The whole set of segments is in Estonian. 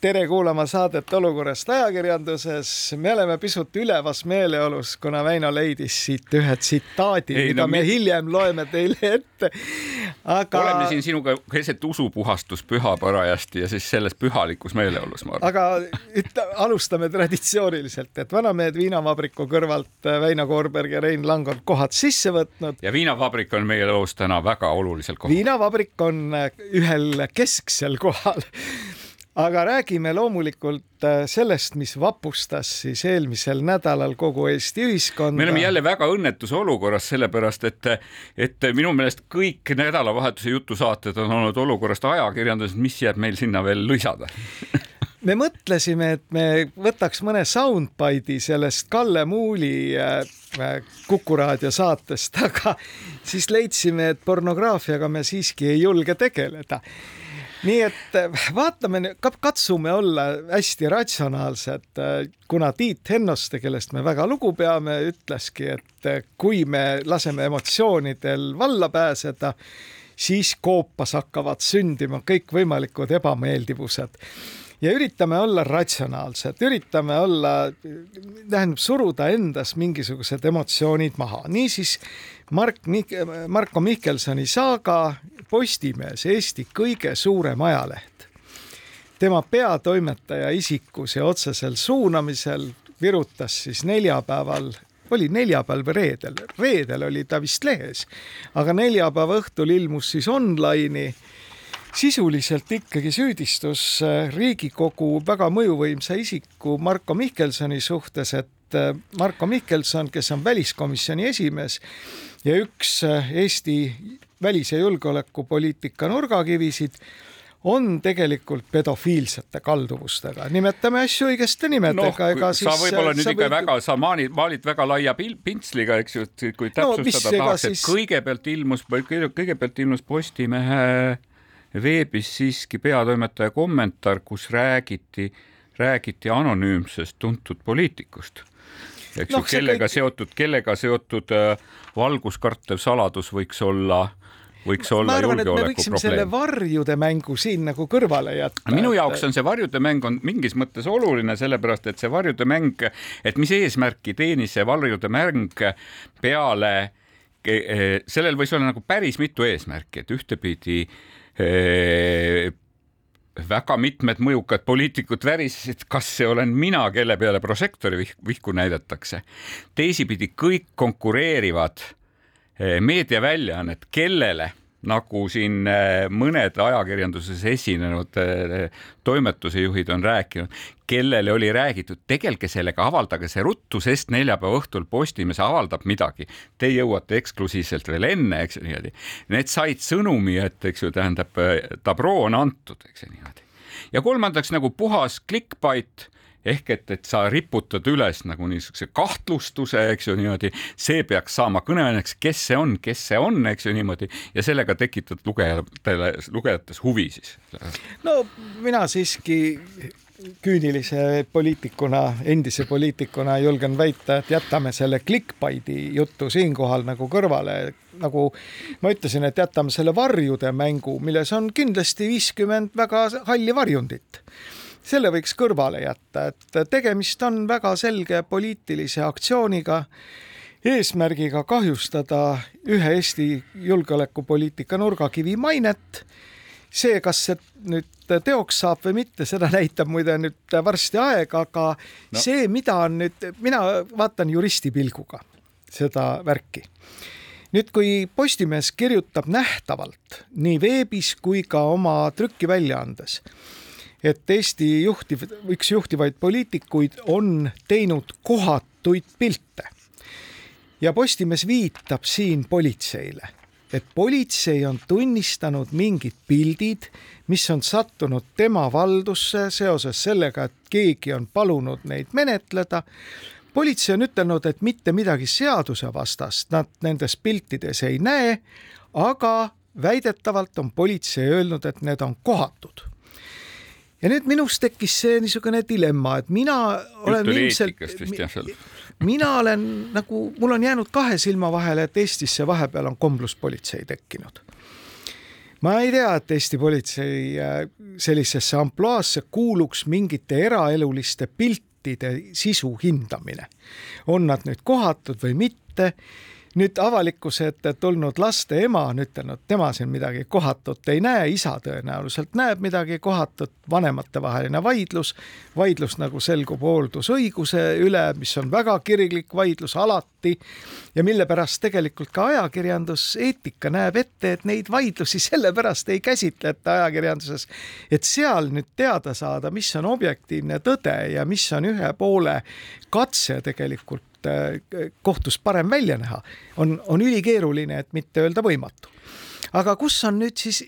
tere kuulama saadet Olukorrast ajakirjanduses. me oleme pisut ülevas meeleolus, kuna Väino leidis siit ühe tsitaadi, mida no, me mi... hiljem loeme teile ette. aga. oleme siin sinuga keset usupuhastuspüha parajasti ja siis selles pühalikus meeleolus, ma arvan. aga ütle, alustame traditsiooniliselt, et Vanamehed viinavabriku kõrvalt Väino Koorberg ja Rein Lang on kohad sisse võtnud. ja viinavabrik on meie elus täna väga olulisel kohal. viinavabrik on ühel kesksel kohal aga räägime loomulikult äh, sellest, mis vapustas siis eelmisel nädalal kogu Eesti ühiskonda. me oleme jälle väga õnnetus olukorras, sellepärast et, et minu meelest kõik nädalavahetuse jutusaated on olnud olukorrast ajakirjanduses, mis jääb meil sinna veel lisada me mõtlesime, et me võtaks mõne soundbite'i sellest Kalle Muuli äh, äh, Kuku raadio saatest, aga siis leidsime, et pornograafiaga me siiski ei julge tegeleda nii et eh, vaatame, katsume olla hästi ratsionaalsed, eh, kuna Tiit Hennoste, kellest me väga lugu peame, ütleski, et eh, kui me laseme emotsioonidel valla pääseda, siis koopas hakkavad sündima kõikvõimalikud ebameeldivused ja üritame olla ratsionaalsed, üritame olla, tähendab suruda endas mingisugused emotsioonid maha. niisiis Mark Mik-, Marko Mihkelsoni saaga Postimees, Eesti kõige suurem ajaleht. tema peatoimetaja isikus ja otsesel suunamisel virutas siis neljapäeval oli neljapäeval või reedel, reedel oli ta vist lehes, aga neljapäeva õhtul ilmus siis online'i sisuliselt ikkagi süüdistus äh, Riigikogu väga mõjuvõimsa isiku Marko Mihkelsoni suhtes, et äh, Marko Mihkelson, kes on väliskomisjoni esimees ja üks äh, Eesti välis- ja julgeolekupoliitika nurgakivisid, on tegelikult pedofiilsete kalduvustega, nimetame asju õigeste nimedega no,. sa võib-olla nüüd ikka võib... väga, sa maalid, maalid väga laia pintsliga, eks ju, kui täpsustada no, tahaks, et siis... kõigepealt ilmus, kõigepealt ilmus Postimehe veebis siiski peatoimetaja kommentaar, kus räägiti, räägiti anonüümsest tuntud poliitikust eks ju no,, kellega kõik... seotud, kellega seotud äh, valguskartev saladus võiks olla võiks olla julgeoleku probleem. selle varjude mängu siin nagu kõrvale jätta. minu jaoks on see varjude mäng on mingis mõttes oluline, sellepärast et see varjude mäng, et mis eesmärki teenis see varjude mäng peale, eh, sellel võis olla nagu päris mitu eesmärki, et ühtepidi äh, väga mitmed mõjukad poliitikud värisesid, kas see olen mina, kelle peale prožektori vihku näidatakse. teisipidi kõik konkureerivad meediaväljaannet, kellele nagu siin äh, mõned ajakirjanduses esinenud äh, toimetuse juhid on rääkinud, kellele oli räägitud, tegelge sellega, avaldage see ruttu, sest neljapäeva õhtul Postimees avaldab midagi. Te jõuate eksklusiivselt veel enne, eks ju niimoodi. Need said sõnumi, et eks ju, tähendab, tabroo on antud, eks ju niimoodi. ja kolmandaks nagu puhas clickbait ehk et, et sa riputad üles nagu niisuguse kahtlustuse, eks ju niimoodi, see peaks saama kõneaineks, kes see on, kes see on, eks ju niimoodi. Ja sellega tekitad lugejatele, lugejates huvi siis. no mina siiski küünilise poliitikuna, endise poliitikuna julgen väita, et jätame selle clickbait'i jutu siinkohal nagu kõrvale, nagu ma ütlesin, et jätame selle varjude mängu, milles on kindlasti viiskümmend väga halli varjundit selle võiks kõrvale jätta, et tegemist on väga selge poliitilise aktsiooniga, eesmärgiga kahjustada ühe Eesti julgeolekupoliitika nurgakivi mainet. see, kas see nüüd teoks saab või mitte, seda näitab muide nüüd varsti aeg, aga no. see, mida on nüüd, mina vaatan juristi pilguga seda värki nüüd, kui Postimees kirjutab nähtavalt nii veebis kui ka oma trükiväljaandes et Eesti juhtiv, üks juhtivaid poliitikuid on teinud kohatuid pilte. ja Postimees viitab siin politseile, et politsei on tunnistanud mingid pildid, mis on sattunud tema valdusse seoses sellega, et keegi on palunud neid menetleda. politsei on ütelnud, et mitte midagi seadusevastast nad nendes piltides ei näe, aga väidetavalt on politsei öelnud, et need on kohatud ja nüüd minus tekkis see niisugune dilemma, et mina olen ilmselt, mina olen nagu, mul on jäänud kahe silma vahele, et Eestisse vahepeal on kombluspolitsei tekkinud. ma ei tea, et Eesti politsei äh, sellisesse ampluaasse kuuluks mingite eraeluliste piltide sisu hindamine. on nad nüüd kohatud või mitte nüüd avalikkuse ette tulnud laste ema on ütelnud, tema siin midagi kohatut ei näe, isa tõenäoliselt näeb midagi kohatut, vanematevaheline vaidlus, vaidlus nagu selgub hooldusõiguse üle, mis on väga kirglik vaidlus alati ja mille pärast tegelikult ka ajakirjanduseetika näeb ette, et neid vaidlusi sellepärast ei käsitleta ajakirjanduses, et seal nüüd teada saada, mis on objektiivne tõde ja mis on ühe poole katse tegelikult Äh, kohtus parem välja näha, on, on ülikeeruline, et mitte öelda võimatu aga kus on nüüd siis,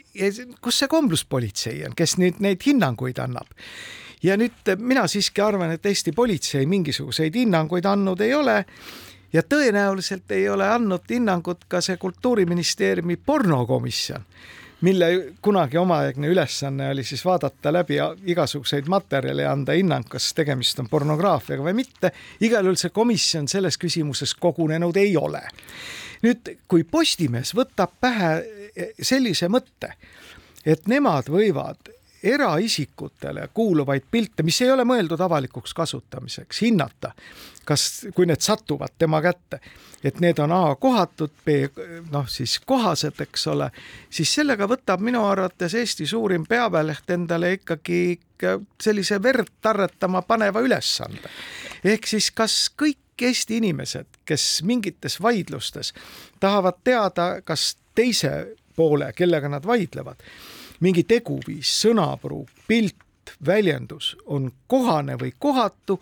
kus see kombluspolitsei on, kes nüüd neid hinnanguid annab? ja nüüd mina siiski arvan, et Eesti politsei mingisuguseid hinnanguid andnud ei ole ja tõenäoliselt ei ole andnud hinnangut ka see Kultuuriministeeriumi pornokomisjon mille kunagi omaaegne ülesanne oli siis vaadata läbi igasuguseid materjale ja anda hinnang, kas tegemist on pornograafiaga või mitte. igal juhul see komisjon selles küsimuses kogunenud ei ole. nüüd, kui Postimees võtab pähe sellise mõtte, et nemad võivad eraisikutele kuuluvaid pilte, mis ei ole mõeldud avalikuks kasutamiseks, hinnata, kas, kui need satuvad tema kätte, et need on A kohatud, B noh, siis kohased, eks ole, siis sellega võtab minu arvates Eesti suurim peaväeleht endale ikkagi sellise verd tarretama paneva ülesande. ehk siis kas kõik Eesti inimesed, kes mingites vaidlustes tahavad teada, kas teise poole, kellega nad vaidlevad, mingi teguviis, sõnapruuk, pilt, väljendus on kohane või kohatu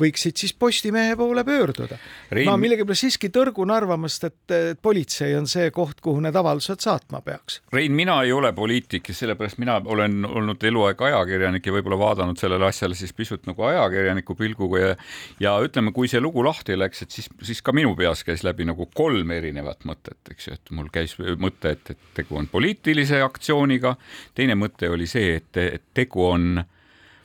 võiksid siis Postimehe poole pöörduda Rein.... ma millegipärast siiski tõrgun arvamast, et politsei on see koht, kuhu need avaldused saatma peaks. Rein, mina ei ole poliitik ja sellepärast mina olen olnud eluaeg ajakirjanik ja võib-olla vaadanud sellele asjale siis pisut nagu ajakirjaniku pilguga ja ja ütleme, kui see lugu lahti läks, et siis, siis ka minu peas käis läbi nagu kolm erinevat mõtet, eks ju, et mul käis mõte, et, et tegu on poliitilise aktsiooniga, teine mõte oli see, et, et tegu on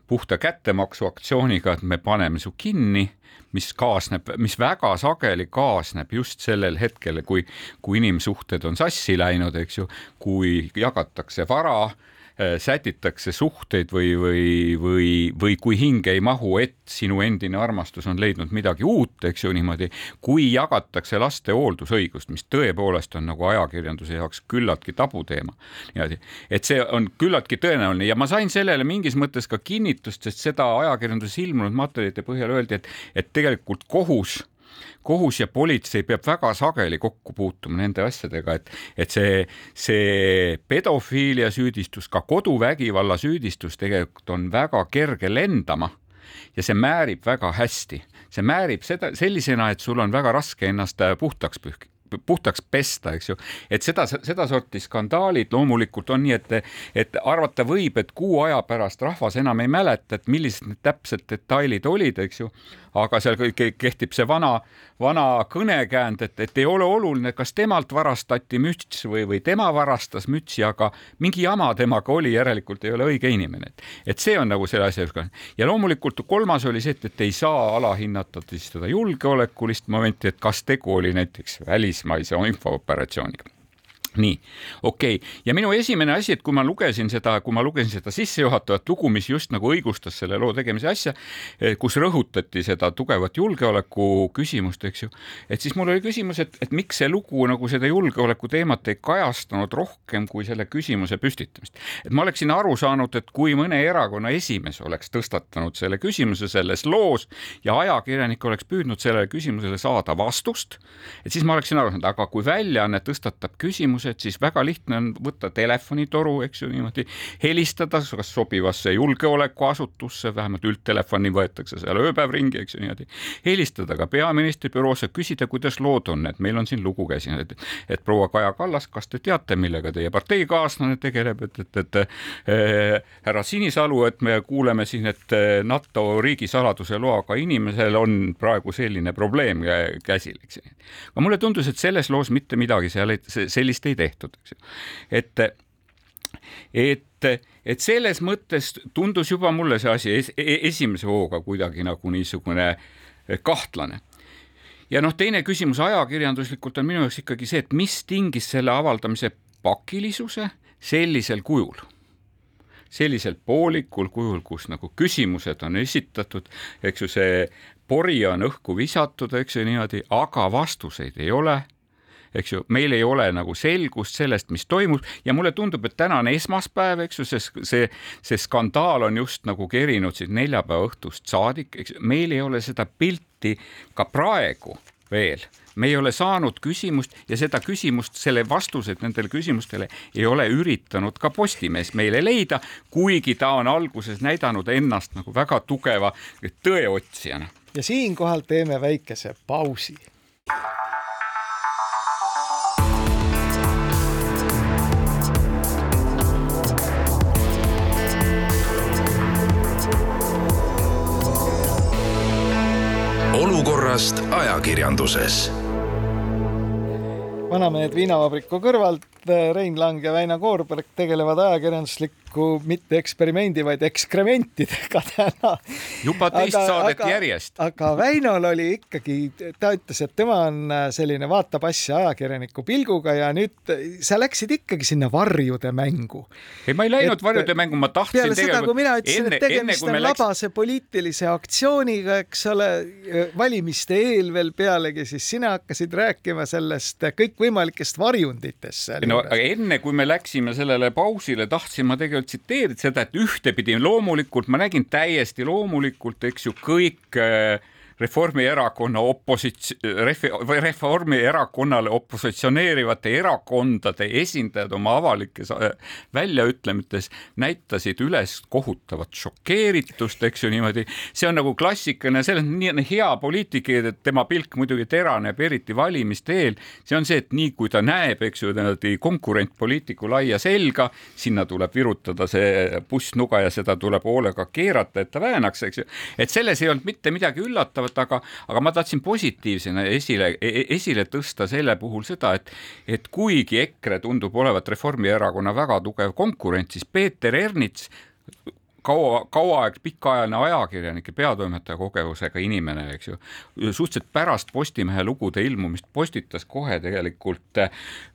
puhta kättemaksu aktsiooniga, et me paneme su kinni, mis kaasneb, mis väga sageli kaasneb just sellel hetkel, kui, kui inimsuhted on sassi läinud, eks ju, kui jagatakse vara sätitakse suhteid või, või, või, või kui hinge ei mahu, et sinu endine armastus on leidnud midagi uut, eks ju niimoodi, kui jagatakse laste hooldusõigust, mis tõepoolest on nagu ajakirjanduse jaoks küllaltki tabuteema. niimoodi, et see on küllaltki tõenäoline ja ma sain sellele mingis mõttes ka kinnitust, sest seda ajakirjanduses ilmunud materjalide põhjal öeldi, et, et tegelikult kohus kohus ja politsei peab väga sageli kokku puutuma nende asjadega, et, et see, see pedofiilia süüdistus, ka koduvägivalla süüdistus tegelikult on väga kerge lendama ja see määrib väga hästi, see määrib seda sellisena, et sul on väga raske ennast puhtaks pühkida puhtaks pesta, eks ju, et seda, sedasorti skandaalid loomulikult on nii, et, et arvata võib, et kuu aja pärast rahvas enam ei mäleta, et millised need täpsed detailid olid, eks ju, aga seal kehtib see vana, vana kõnekäänd, et, et ei ole oluline, kas temalt varastati müts või, või tema varastas mütsi, aga mingi jama temaga oli, järelikult ei ole õige inimene. et see on nagu selle asja. ja loomulikult kolmas oli see, et, et ei saa alahinnata siis seda julgeolekulist momenti, et kas tegu oli näiteks välismaise infooperatsiooniga nii, okei okay., ja minu esimene asi, et kui ma lugesin seda, kui ma lugesin seda sissejuhatavat lugu, mis just nagu õigustas selle loo tegemise asja, eh, kus rõhutati seda tugevat julgeoleku küsimust, eks ju, et siis mul oli küsimus, et, et miks see lugu nagu seda julgeoleku teemat ei kajastanud rohkem kui selle küsimuse püstitamist. et ma oleksin aru saanud, et kui mõne erakonna esimees oleks tõstatanud selle küsimuse selles loos ja ajakirjanik oleks püüdnud sellele küsimusele saada vastust, et siis ma oleksin aru saanud, aga kui väljaanne tõstatab küsimuse, küsimused, siis väga lihtne on võtta telefonitoru, eks ju, niimoodi helistada kas sobivasse julgeolekuasutusse, vähemalt üldtelefoni võetakse seal ööpäev ringi, eks ju niimoodi. helistada ka peaministri büroosse, küsida, kuidas lood on, et meil on siin lugu käis, et, et proua Kaja Kallas, kas te teate, millega teie parteikaaslane tegeleb, et, et, et äh, härra Sinisalu, et me kuuleme siin, et NATO riigisaladuse loaga inimesel on praegu selline probleem käsil, eks ju. aga mulle tundus, et selles loos mitte midagi seal ei, sellist ei tehtud, eks ju. et, et, et selles mõttes tundus juba mulle see asi es, e-, esimese hooga kuidagi nagu niisugune kahtlane ja noh, teine küsimus ajakirjanduslikult on minu jaoks ikkagi see, et mis tingis selle avaldamise pakilisuse sellisel kujul sellisel poolikul kujul, kus nagu küsimused on esitatud, eks ju, see pori on õhku visatud, eks ju niimoodi, aga vastuseid ei ole eks ju, meil ei ole nagu selgust sellest, mis toimub ja mulle tundub, et täna on esmaspäev, eks ju, see, see, see skandaal on just nagu kerinud siis neljapäeva õhtust saadik, eks meil ei ole seda pilti ka praegu veel me ei ole saanud küsimust ja seda küsimust, selle vastused nendele küsimustele ei ole üritanud ka Postimees meile leida, kuigi ta on alguses näidanud ennast nagu väga tugeva tõeotsijana. ja siinkohal teeme väikese pausi. Olukorrast ajakirjanduses. Vanamehed viinavabriku kõrvalt, Rein Lang ja Väino Koorberg tegelevad ajakirjandusliku mitte eksperimendi, vaid ekskrementidega täna. juba teist aga, saadet aga, järjest. aga Väinol oli ikkagi, ta ütles, et tema on selline vaatab asja ajakirjaniku pilguga ja nüüd sa läksid ikkagi sinna varjude mängu. ei, ma ei läinud et, varjude mängu, ma tahtsin peale seda, kui mina ütlesin, et tegemist on läks... labase poliitilise aktsiooniga, eks ole, valimiste eel veel pealegi, siis sina hakkasid rääkima sellest kõikvõimalikest varjunditest seal no aga enne, kui me läksime sellele pausile, tahtsin ma tegelikult tsiteerida seda, et ühtepidi loomulikult ma nägin täiesti loomulikult, eks ju, kõik äh, Reformierakonna oposits-, Reformierakonnale opositsioneerivate erakondade esindajad oma avalikes äh, väljaütlemistes näitasid üles kohutavat šokeeritust, eks ju niimoodi. see on nagu klassikaline, selles nii hea poliitik, et tema pilk muidugi teraneb, eriti valimiste eel. see on see, et nii kui ta näeb, eks ju, konkurent poliitiku laia selga, sinna tuleb virutada see pussnuga ja seda tuleb hoolega keerata, et ta väänaks, eks ju. et selles ei olnud mitte midagi üllatavat tulevad, aga, aga ma tahtsin positiivsena esile, e-, esile tõsta selle puhul seda, et, et kuigi EKRE tundub olevat Reformierakonna väga tugev konkurent, siis Peeter Ernits kaua, kaua aeg pikaajaline ajakirjanik ja peatoimetaja kogemusega inimene, eks ju, suhteliselt pärast Postimehe lugude ilmumist postitas kohe tegelikult äh,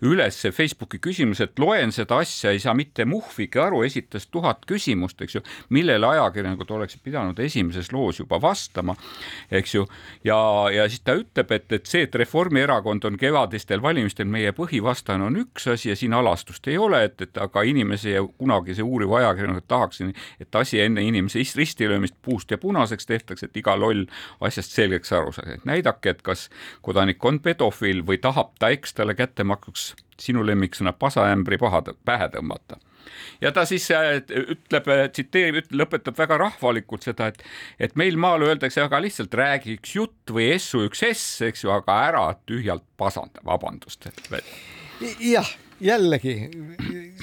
üles Facebooki küsimuse, et loen seda asja, ei saa mitte muhvigi aru, esitas tuhat küsimust, eks ju, millele ajakirjanikud oleksid pidanud esimeses loos juba vastama, eks ju, ja, ja siis ta ütleb, et, et see, et Reformierakond on kevadistel valimistel meie põhivastane, on üks asi ja siin alastust ei ole, et, et aga inimese ja kunagise uuriva ajakirjaniku tahaksin, et ta asi enne inimese ristilöömist puust ja punaseks tehtakse, et iga loll asjast selgeks aru saaks, et näidake, et kas kodanik on pedofiil või tahab ta eks talle kättemaksuks sinu lemmiksõna pasaämbri paha pähe tõmmata ja ta siis äh, ütleb, äh, tsiteerib, lõpetab väga rahvalikult seda, et, et meil maal öeldakse väga lihtsalt räägi üks jutt või essu üks ess, eks ju, aga ära tühjalt pasanda, vabandust. jah, jällegi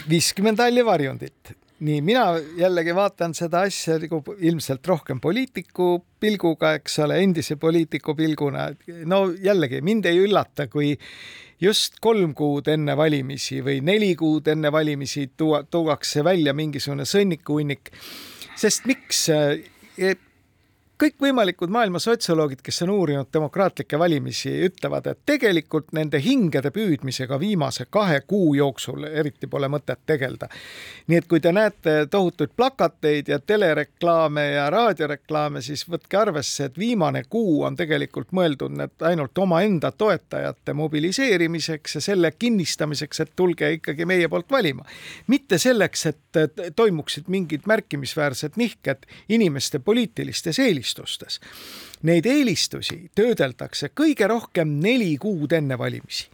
viiskümmend halli varjundit nii mina jällegi vaatan seda asja nagu ilmselt rohkem poliitiku pilguga, eks ole, endise poliitiku pilguna. no jällegi mind ei üllata, kui just kolm kuud enne valimisi või neli kuud enne valimisi tuua, tuuakse välja mingisugune sõnnikuhunnik. sest miks? Kõikvõimalikud maailma sotsioloogid, kes on uurinud demokraatlikke valimisi, ütlevad, et tegelikult nende hingede püüdmisega viimase kahe kuu jooksul eriti pole mõtet tegeleda. nii et kui te näete tohutuid plakateid ja telereklaame ja raadioreklaame, siis võtke arvesse, et viimane kuu on tegelikult mõeldud need ainult omaenda toetajate mobiliseerimiseks ja selle kinnistamiseks, et tulge ikkagi meie poolt valima. mitte selleks, et toimuksid mingid märkimisväärsed nihked inimeste poliitilistes eelistustes eelistustes. Neid eelistusi töödeldakse kõige rohkem neli kuud enne valimisi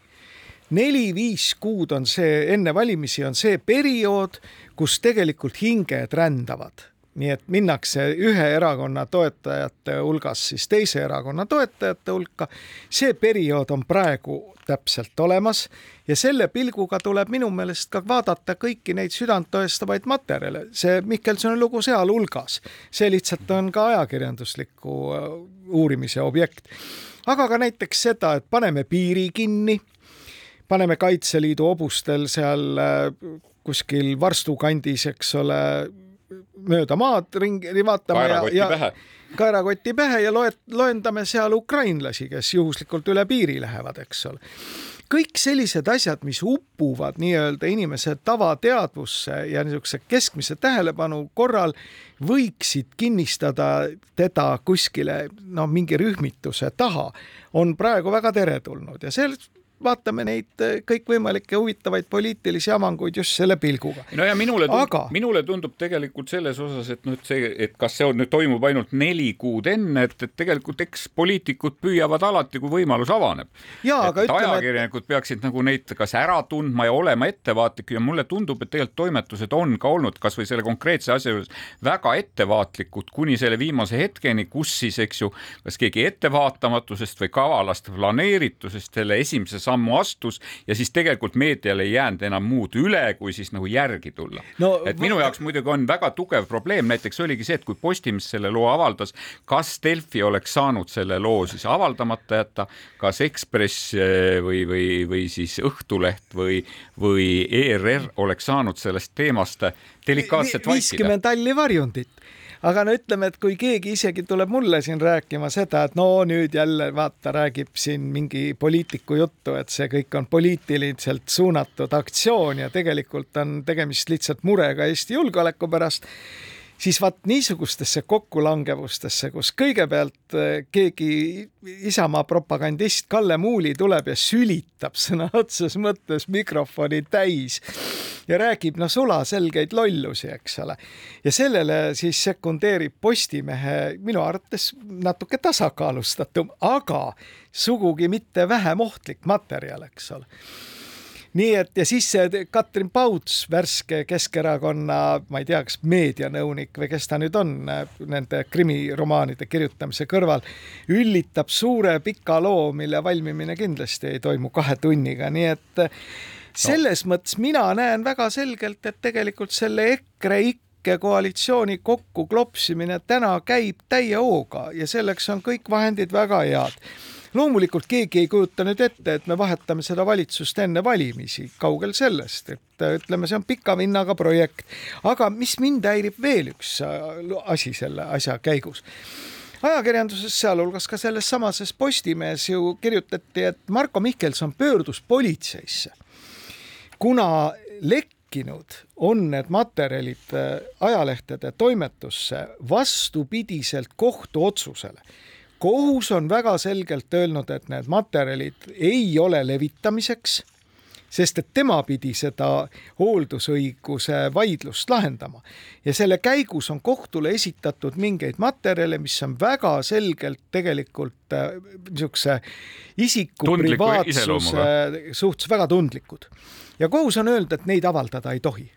neli-viis kuud on see, enne valimisi on see periood, kus tegelikult hinged rändavad nii et minnakse ühe erakonna toetajate hulgas siis teise erakonna toetajate hulka. see periood on praegu täpselt olemas ja selle pilguga tuleb minu meelest ka vaadata kõiki neid südanttõestavaid materjale, see Mihkelsoni lugu sealhulgas, see lihtsalt on ka ajakirjandusliku äh, uurimise objekt. aga ka näiteks seda, et paneme piiri kinni, paneme Kaitseliidu hobustel seal äh, kuskil Varstu kandis, eks ole mööda maad ringi vaatama kaerakoti ja, ja kaerakoti pähe ja loet-, loendame seal ukrainlasi, kes juhuslikult üle piiri lähevad, eks ole. kõik sellised asjad, mis upuvad nii-öelda inimese tavateadvusse ja niisuguse keskmise tähelepanu korral võiksid kinnistada teda kuskile noh, mingi rühmituse taha, on praegu väga teretulnud ja see vaatame neid eh, kõikvõimalikke huvitavaid poliitilisi avanguid just selle pilguga. no ja minule tundub, Aga... minule tundub tegelikult selles osas, et nüüd see, et kas see on nüüd toimub ainult neli kuud enne, et, et tegelikult eks poliitikud püüavad alati, kui võimalus avaneb. ajakirjanikud et... peaksid nagu neid kas ära tundma ja olema ettevaatlik ja mulle tundub, et tegelikult toimetused on ka olnud kasvõi selle konkreetse asja juures väga ettevaatlikud kuni selle viimase hetkeni, kus siis, eks ju, kas keegi ettevaatamatusest või kavalast planeeritusest selle esimese sammu astus ja siis tegelikult meedial ei jäänud enam muud üle, kui siis nagu järgi tulla no,. et minu jaoks muidugi on väga tugev probleem, näiteks oligi see, et kui Postimees selle loo avaldas, kas Delfi oleks saanud selle loo siis avaldamata jätta, kas Ekspress eh, või, või, või siis Õhtuleht või, või ERR oleks saanud sellest teemast delikaatselt vaikida. viiskümmend halli varjundit aga no ütleme, et kui keegi isegi tuleb mulle siin rääkima seda, et no nüüd jälle vaata, räägib siin mingi poliitiku juttu, et see kõik on poliitiliselt suunatud aktsioon ja tegelikult on tegemist lihtsalt murega Eesti julgeoleku pärast siis vaat niisugustesse kokkulangevustesse, kus kõigepealt eh, keegi Isamaa propagandist Kalle Muuli tuleb ja sülitab sõna otseses mõttes mikrofoni täis ja räägib noh, sulaselgeid lollusi, eks ole. ja sellele siis sekundeerib Postimehe minu arvates natuke tasakaalustatum, aga sugugi mitte vähem ohtlik materjal, eks ole nii et ja siis see Katrin Pauts, värske Keskerakonna, ma ei tea, kas meedianõunik või kes ta nüüd on nende krimiromaanide kirjutamise kõrval, üllitab suure pika loo, mille valmimine kindlasti ei toimu kahe tunniga, nii et selles no. mõttes mina näen väga selgelt, et tegelikult selle EKRE ikke koalitsiooni kokku klopsimine täna käib täie hooga ja selleks on kõik vahendid väga head loomulikult keegi ei kujuta nüüd ette, et me vahetame seda valitsust enne valimisi, kaugel sellest, et ütleme, see on pika vinnaga projekt. aga mis mind häirib veel üks äh, asi selle asja käigus? Ajakirjanduses, sealhulgas ka selles samases Postimehes ju kirjutati, et Marko Mihkelson pöördus politseisse, kuna lekkinud on need materjalid äh, ajalehtede toimetusse vastupidiselt kohtuotsusele kohus on väga selgelt öelnud, et need materjalid ei ole levitamiseks, sest et tema pidi seda hooldusõiguse vaidlust lahendama. Ja selle käigus on kohtule esitatud mingeid materjale, mis on väga selgelt tegelikult äh, niisuguse isiku Tundliku privaatsuse suhtes väga tundlikud. ja kohus on öelnud, et neid avaldada ei tohi.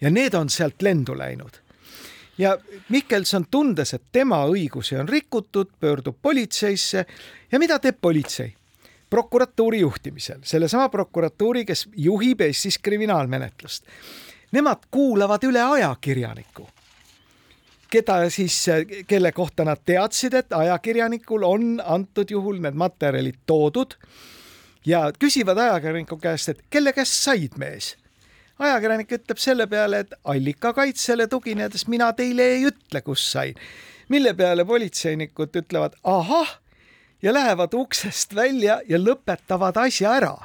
Ja need on sealt lendu läinud ja Mihkelson, tundes, et tema õigusi on rikutud, pöördub politseisse ja mida teeb politsei? prokuratuuri juhtimisel, sellesama prokuratuuri, kes juhib Eestis kriminaalmenetlust. Nemad kuulavad üle ajakirjaniku, keda siis, kelle kohta nad teadsid, et ajakirjanikul on antud juhul need materjalid toodud ja küsivad ajakirjaniku käest, et kelle käest said mees ajakirjanik ütleb selle peale, et allikakaitsele tuginedes mina teile ei ütle, kus sain. mille peale politseinikud ütlevad ahah ja lähevad uksest välja ja lõpetavad asja ära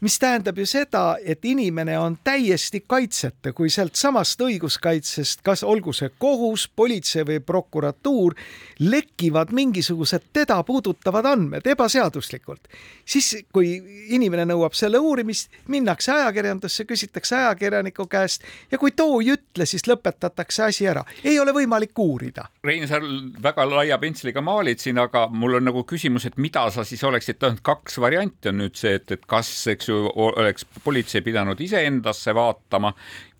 mis tähendab ju seda, et inimene on täiesti kaitseta, kui sealtsamast õiguskaitsest, kas olgu see kohus, politsei või prokuratuur, lekivad mingisugused teda puudutavad andmed ebaseaduslikult, siis kui inimene nõuab selle uurimist, minnakse ajakirjandusse, küsitakse ajakirjaniku käest ja kui too ei ütle, siis lõpetatakse asi ära, ei ole võimalik uurida. Rein, sa väga laia pentsliga maalid siin, aga mul on nagu küsimus, et mida sa siis oleksid tahtnud, kaks varianti on nüüd see, et, et kas, eks eks ju, oleks politsei pidanud iseendasse vaatama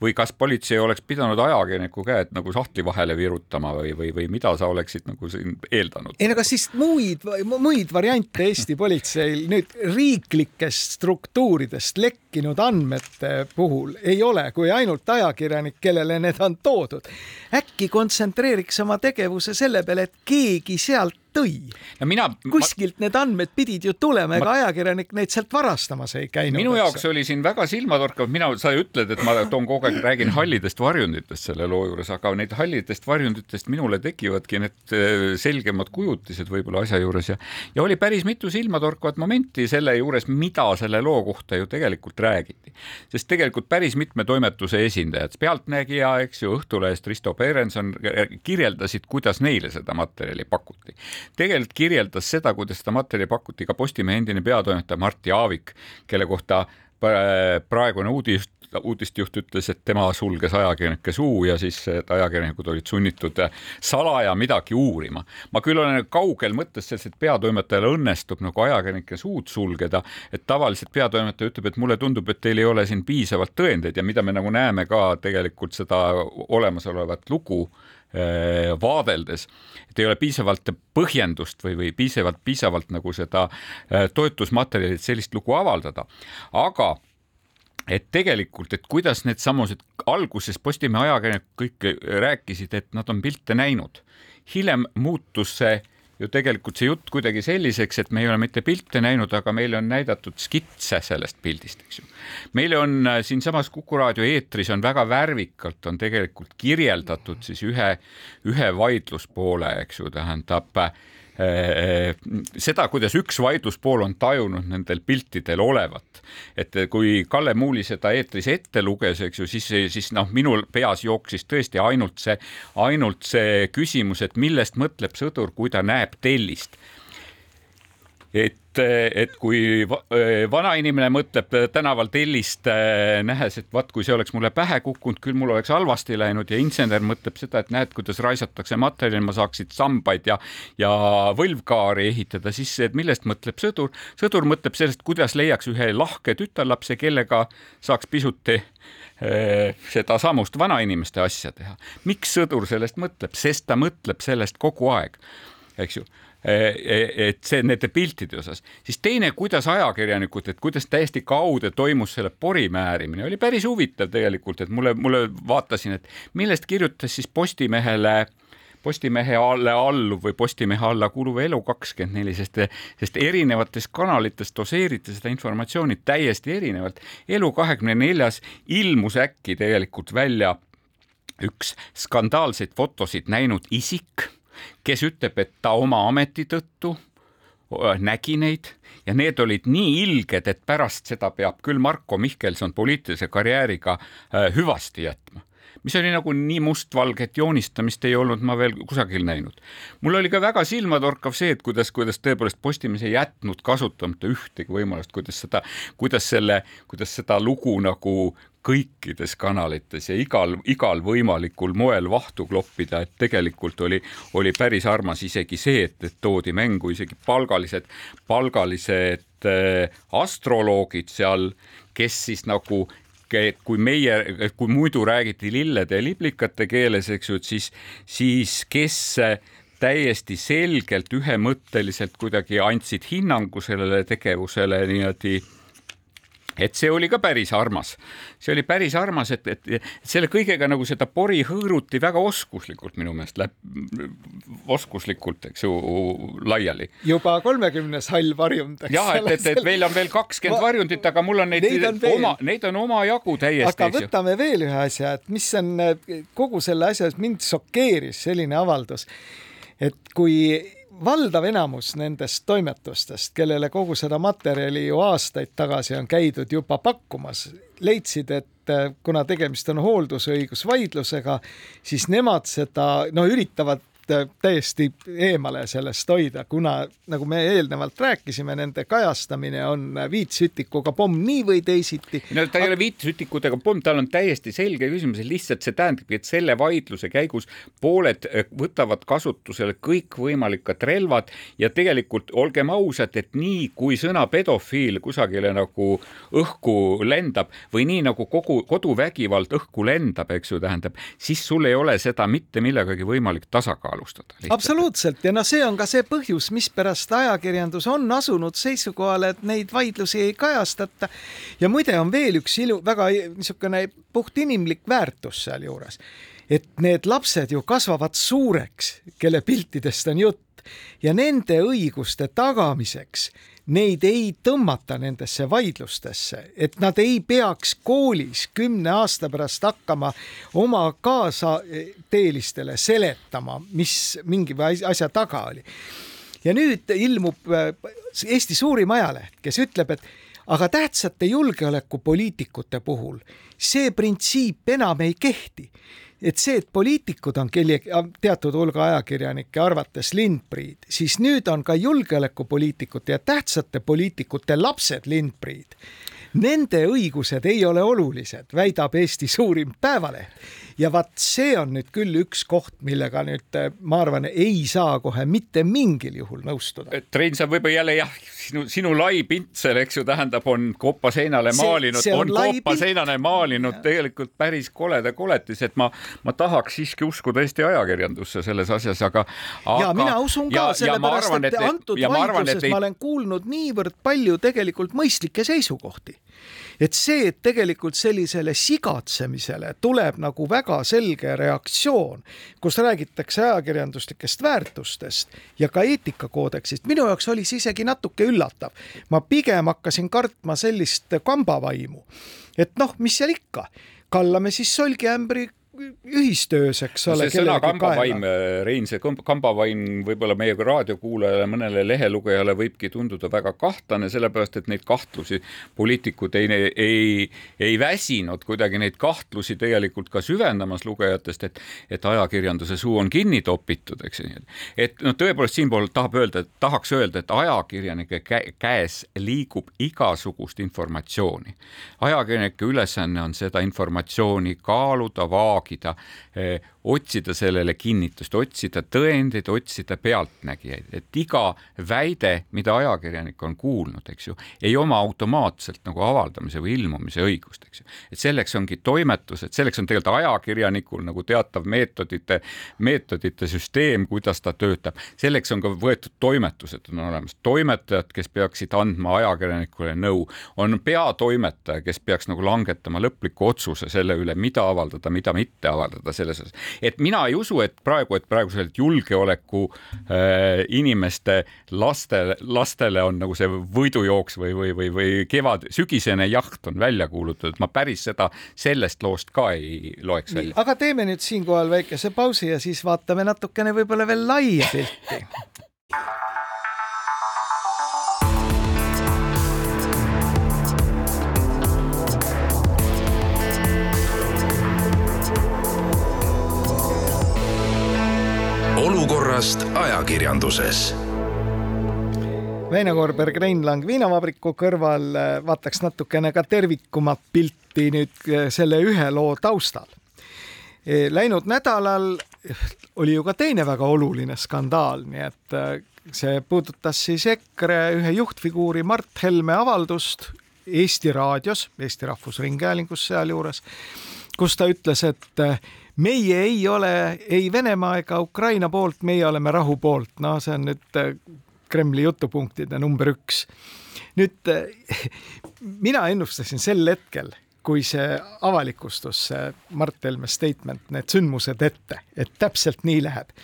või kas politsei oleks pidanud ajakirjaniku käed nagu sahtli vahele virutama või, või, või mida sa oleksid nagu siin eeldanud? ei no kas siis muid, muid variante Eesti politseil nüüd riiklikest struktuuridest lekkinud andmete puhul ei ole, kui ainult ajakirjanik, kellele need on toodud. äkki kontsentreeriks oma tegevuse selle peale, et keegi sealt tõi no mina kuskilt ma... need andmed pidid ju tulema, ega ajakirjanik neid sealt varastamas ei käinud. minu jaoks oli siin väga silmatorkav, mina, sa ütled, et ma toon kogu aeg räägin hallidest varjunditest selle loo juures, aga neid hallidest varjunditest minule tekivadki need äh, selgemad kujutised võib-olla asja juures ja ja oli päris mitu silmatorkavat momenti selle juures, mida selle loo kohta ju tegelikult räägiti. sest tegelikult päris mitme toimetuse esindajad, Pealtnägija, eks ju, Õhtulehest Risto Perenson kirjeldasid, kuidas neile seda materjali pakuti tegelikult kirjeldas seda, kuidas seda materjali pakuti ka Postimehe endine peatoimetaja Martti Aavik, kelle kohta praegune uudis, uudistjuht ütles, et tema sulges ajakirjanike suu ja siis ajakirjanikud olid sunnitud salaja midagi uurima. ma küll olen kaugel mõttes sellest, et peatoimetajal õnnestub nagu ajakirjanike suud sulgeda, et tavaliselt peatoimetaja ütleb, et mulle tundub, et teil ei ole siin piisavalt tõendeid ja mida me nagu näeme ka tegelikult seda olemasolevat lugu Äh, vaadeldes, et ei ole piisavalt põhjendust või, või piisavalt, piisavalt nagu seda äh, toetusmaterjali, et sellist lugu avaldada. aga et tegelikult, et kuidas needsamused alguses Postimehe ajakirjanikud kõik rääkisid, et nad on pilte näinud, hiljem muutus see ju tegelikult see jutt kuidagi selliseks, et me ei ole mitte pilte näinud, aga meile on näidatud skitse sellest pildist, eks ju. meile on äh, siinsamas Kuku raadio eetris on väga värvikalt on tegelikult kirjeldatud siis ühe, ühe vaidluspoole, eks ju, tähendab äh, Äh, seda, kuidas üks vaidluspool on tajunud nendel piltidel olevat. et kui Kalle Muuli seda eetris ette luges, eks ju, siis, siis noh, minul peas jooksis tõesti ainult see, ainult see küsimus, et millest mõtleb sõdur, kui ta näeb tellist et, et kui vanainimene mõtleb tänaval tellist nähes, et vaat kui see oleks mulle pähe kukkunud, küll mul oleks halvasti läinud ja insener mõtleb seda, et näed, kuidas raisatakse materjali, ma saaksid sambaid ja, ja võlvkaari ehitada, siis et millest mõtleb sõdur? sõdur mõtleb sellest, kuidas leiaks ühe lahke tütarlapse, kellega saaks pisut sedasamust vanainimeste asja teha. miks sõdur sellest mõtleb, sest ta mõtleb sellest kogu aeg, eks ju Eh, eh, et see nende piltide osas, siis teine, kuidas ajakirjanikud, et kuidas täiesti kaude toimus selle pori määrimine, oli päris huvitav tegelikult, et mulle, mulle vaatasin, et millest kirjutas siis Postimehele Postimehe alle alluv või Postimehe alla kuuluv Elu24, sest, sest erinevates kanalites doseeriti seda informatsiooni täiesti erinevalt. Elu24-s ilmus äkki tegelikult välja üks skandaalseid fotosid näinud isik kes ütleb, et ta oma ameti tõttu nägi neid ja need olid nii ilged, et pärast seda peab küll Marko Mihkelson poliitilise karjääriga hüvasti jätma mis oli nagu nii mustvalget joonistamist ei olnud ma veel kusagil näinud. mul oli ka väga silmatorkav see, et kuidas, kuidas tõepoolest Postimees ei jätnud kasutamata ühtegi võimalust, kuidas seda, kuidas selle, kuidas seda lugu nagu kõikides kanalites ja igal, igal võimalikul moel vahtu kloppida, et tegelikult oli, oli päris armas isegi see, et, et toodi mängu isegi palgalised, palgalised äh, astroloogid seal, kes siis nagu et kui meie, kui muidu räägiti lillede ja liblikate keeles, eks ju, et siis, siis kes täiesti selgelt ühemõtteliselt kuidagi andsid hinnangu sellele tegevusele niimoodi et see oli ka päris armas, see oli päris armas, et, et, selle kõigega nagu seda pori hõõruti väga oskuslikult minu meelest, oskuslikult, eks ju, laiali. juba kolmekümnes hall varjund. ja et, et, et meil on veel kakskümmend varjundit, aga mul on neid, neid on oma, neid on omajagu täiesti. aga võtame veel ühe asja, et mis on kogu selle asja, mind šokeeris selline avaldus, et kui valdav enamus nendest toimetustest, kellele kogu seda materjali ju aastaid tagasi on käidud juba pakkumas, leidsid, et eh, kuna tegemist on hooldusõigusvaidlusega, siis nemad seda no üritavad täiesti eemale sellest hoida, kuna nagu me eelnevalt rääkisime, nende kajastamine on viitsütikuga pomm nii või teisiti. no ta ei ole viitsütikutega pomm, tal on täiesti selge küsimus, lihtsalt see tähendabki, et selle vaidluse käigus pooled eh, võtavad kasutusele kõikvõimalikud relvad ja tegelikult olgem ausad, et nii kui sõna pedofiil kusagile nagu õhku lendab või nii nagu kogu koduvägivald õhku lendab, eks ju, tähendab, siis sul ei ole seda mitte millegagi võimalik tasakaalustada. Absoluutselt. Ja noh, see on ka see põhjus, mispärast ajakirjandus on asunud seisukohale, et neid vaidlusi ei kajastata. ja muide on veel üks ilu, väga niisugune puhtinimlik väärtus sealjuures, et need lapsed ju kasvavad suureks, kelle piltidest on jutt. Ja nende õiguste tagamiseks neid ei tõmmata nendesse vaidlustesse, et nad ei peaks koolis kümne aasta pärast hakkama oma kaasateelistele seletama, mis mingi asja taga oli. ja nüüd ilmub äh, Eesti suurim ajaleht, kes ütleb, et aga tähtsate julgeolekupoliitikute puhul see printsiip enam ei kehti et see, et poliitikud on kelle, teatud hulga ajakirjanike arvates lindpriid, siis nüüd on ka julgeolekupoliitikute ja tähtsate poliitikute lapsed lindpriid. Nende õigused ei ole olulised, väidab Eesti suurim päevaleht ja vaat see on nüüd küll üks koht, millega nüüd ma arvan, ei saa kohe mitte mingil juhul nõustuda. Rein, sa võib-olla jälle jah, sinu, sinu lai pintsel, eks ju, tähendab, on kopa seinale maalinud, on, on kopa seinale maalinud ja. tegelikult päris koleda koletis, et ma, ma tahaks siiski uskuda Eesti ajakirjandusse selles asjas, aga, aga. ja mina usun ka, sellepärast et, et antud vaidluses ma olen kuulnud niivõrd palju tegelikult mõistlikke seisukohti et see, et tegelikult sellisele sigatsemisele tuleb nagu väga selge reaktsioon, kus räägitakse ajakirjanduslikest väärtustest ja ka eetikakoodeksist, minu jaoks oli see isegi natuke üllatav. ma pigem hakkasin kartma sellist kambavaimu, et noh, mis seal ikka, kallame siis solgiämbri ühistöös, eks ole. see sõna kambavaim, Rein, see kambavaim võib-olla meie raadiokuulajale, mõnele lehelugejale võibki tunduda väga kahtlane, sellepärast et neid kahtlusi poliitikud ei, ei, ei väsinud kuidagi neid kahtlusi tegelikult ka süvendamas lugejatest, et, et ajakirjanduse suu on kinni topitud, eks ju. et noh, tõepoolest siinpool tahab öelda, et tahaks öelda, et ajakirjanike käes liigub igasugust informatsiooni. ajakirjanike ülesanne on seda informatsiooni kaaluda, vaagida haagida, eh, otsida sellele kinnitust, otsida tõendeid, otsida pealtnägijaid, et iga väide, mida ajakirjanik on kuulnud, eks ju, ei oma automaatselt nagu avaldamise või ilmumise õigust, eks ju. et selleks ongi toimetused, selleks on tegelikult ajakirjanikul nagu teatav meetodite, meetodite süsteem, kuidas ta töötab, selleks on ka võetud toimetused on olemas, toimetajad, kes peaksid andma ajakirjanikule nõu, on peatoimetaja, kes peaks nagu langetama lõpliku otsuse selle üle, mida avaldada, mida mitte avaldada selles osas. Et mina ei usu, et praegu, et praegusel julgeoleku äh, inimeste lastele, lastele on nagu see võidujooks või, või, või, või kevad, sügisene jaht on välja kuulutatud, ma päris seda sellest loost ka ei loeks välja. aga teeme nüüd siinkohal väikese pausi ja siis vaatame natukene võib-olla veel laia pilti olukorrast ajakirjanduses. Väino Koorberg Reinlang viinavabriku kõrval äh, vaataks natukene ka tervikumat pilti nüüd äh, selle ühe loo taustal. E, läinud nädalal oli ju ka teine väga oluline skandaal, nii et see puudutas siis EKRE ühe juhtfiguuri Mart Helme avaldust Eesti raadios, Eesti Rahvusringhäälingus sealjuures, kus ta ütles, et meie ei ole ei Venemaa ega Ukraina poolt, meie oleme rahu poolt, no see on nüüd äh, Kremli jutupunktide number üks. nüüd äh, mina ennustasin sel hetkel, kui see avalikustus, see Mart Helme statement, need sündmused ette, et täpselt nii läheb.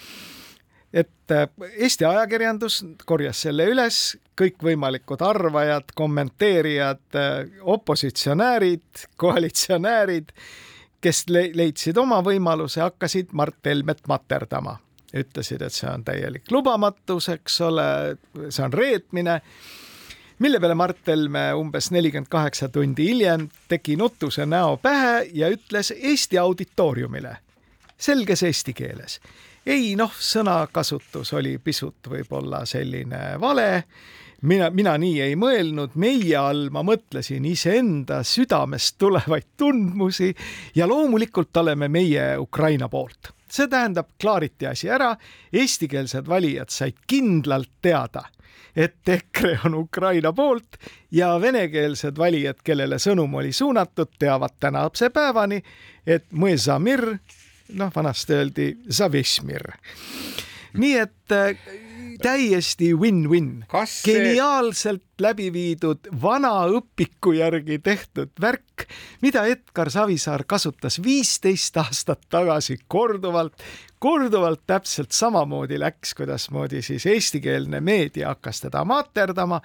et äh, Eesti ajakirjandus korjas selle üles, kõikvõimalikud arvajad, kommenteerijad, opositsionäärid, koalitsionäärid kes leidsid oma võimaluse, hakkasid Mart Helmet materdama. ütlesid, et see on täielik lubamatus, eks ole, see on reetmine mille peale Mart Helme umbes nelikümmend kaheksa tundi hiljem tegi nutuse näo pähe ja ütles Eesti auditooriumile selges eesti keeles, ei noh, sõnakasutus oli pisut võib-olla selline vale mina, mina nii ei mõelnud, meie all ma mõtlesin iseenda südamest tulevaid tundmusi ja loomulikult oleme meie Ukraina poolt. see tähendab, klaariti asi ära, eestikeelsed valijad said kindlalt teada, et EKRE on Ukraina poolt ja venekeelsed valijad, kellele sõnum oli suunatud, teavad tänase päevani, et mõesamir, noh, vanasti öeldi nii et täiesti win-win. Geniaalselt läbi viidud vana õpiku järgi tehtud värk, mida Edgar Savisaar kasutas viisteist aastat tagasi korduvalt, korduvalt täpselt samamoodi läks, kuidasmoodi siis eestikeelne meedia hakkas teda maaterdama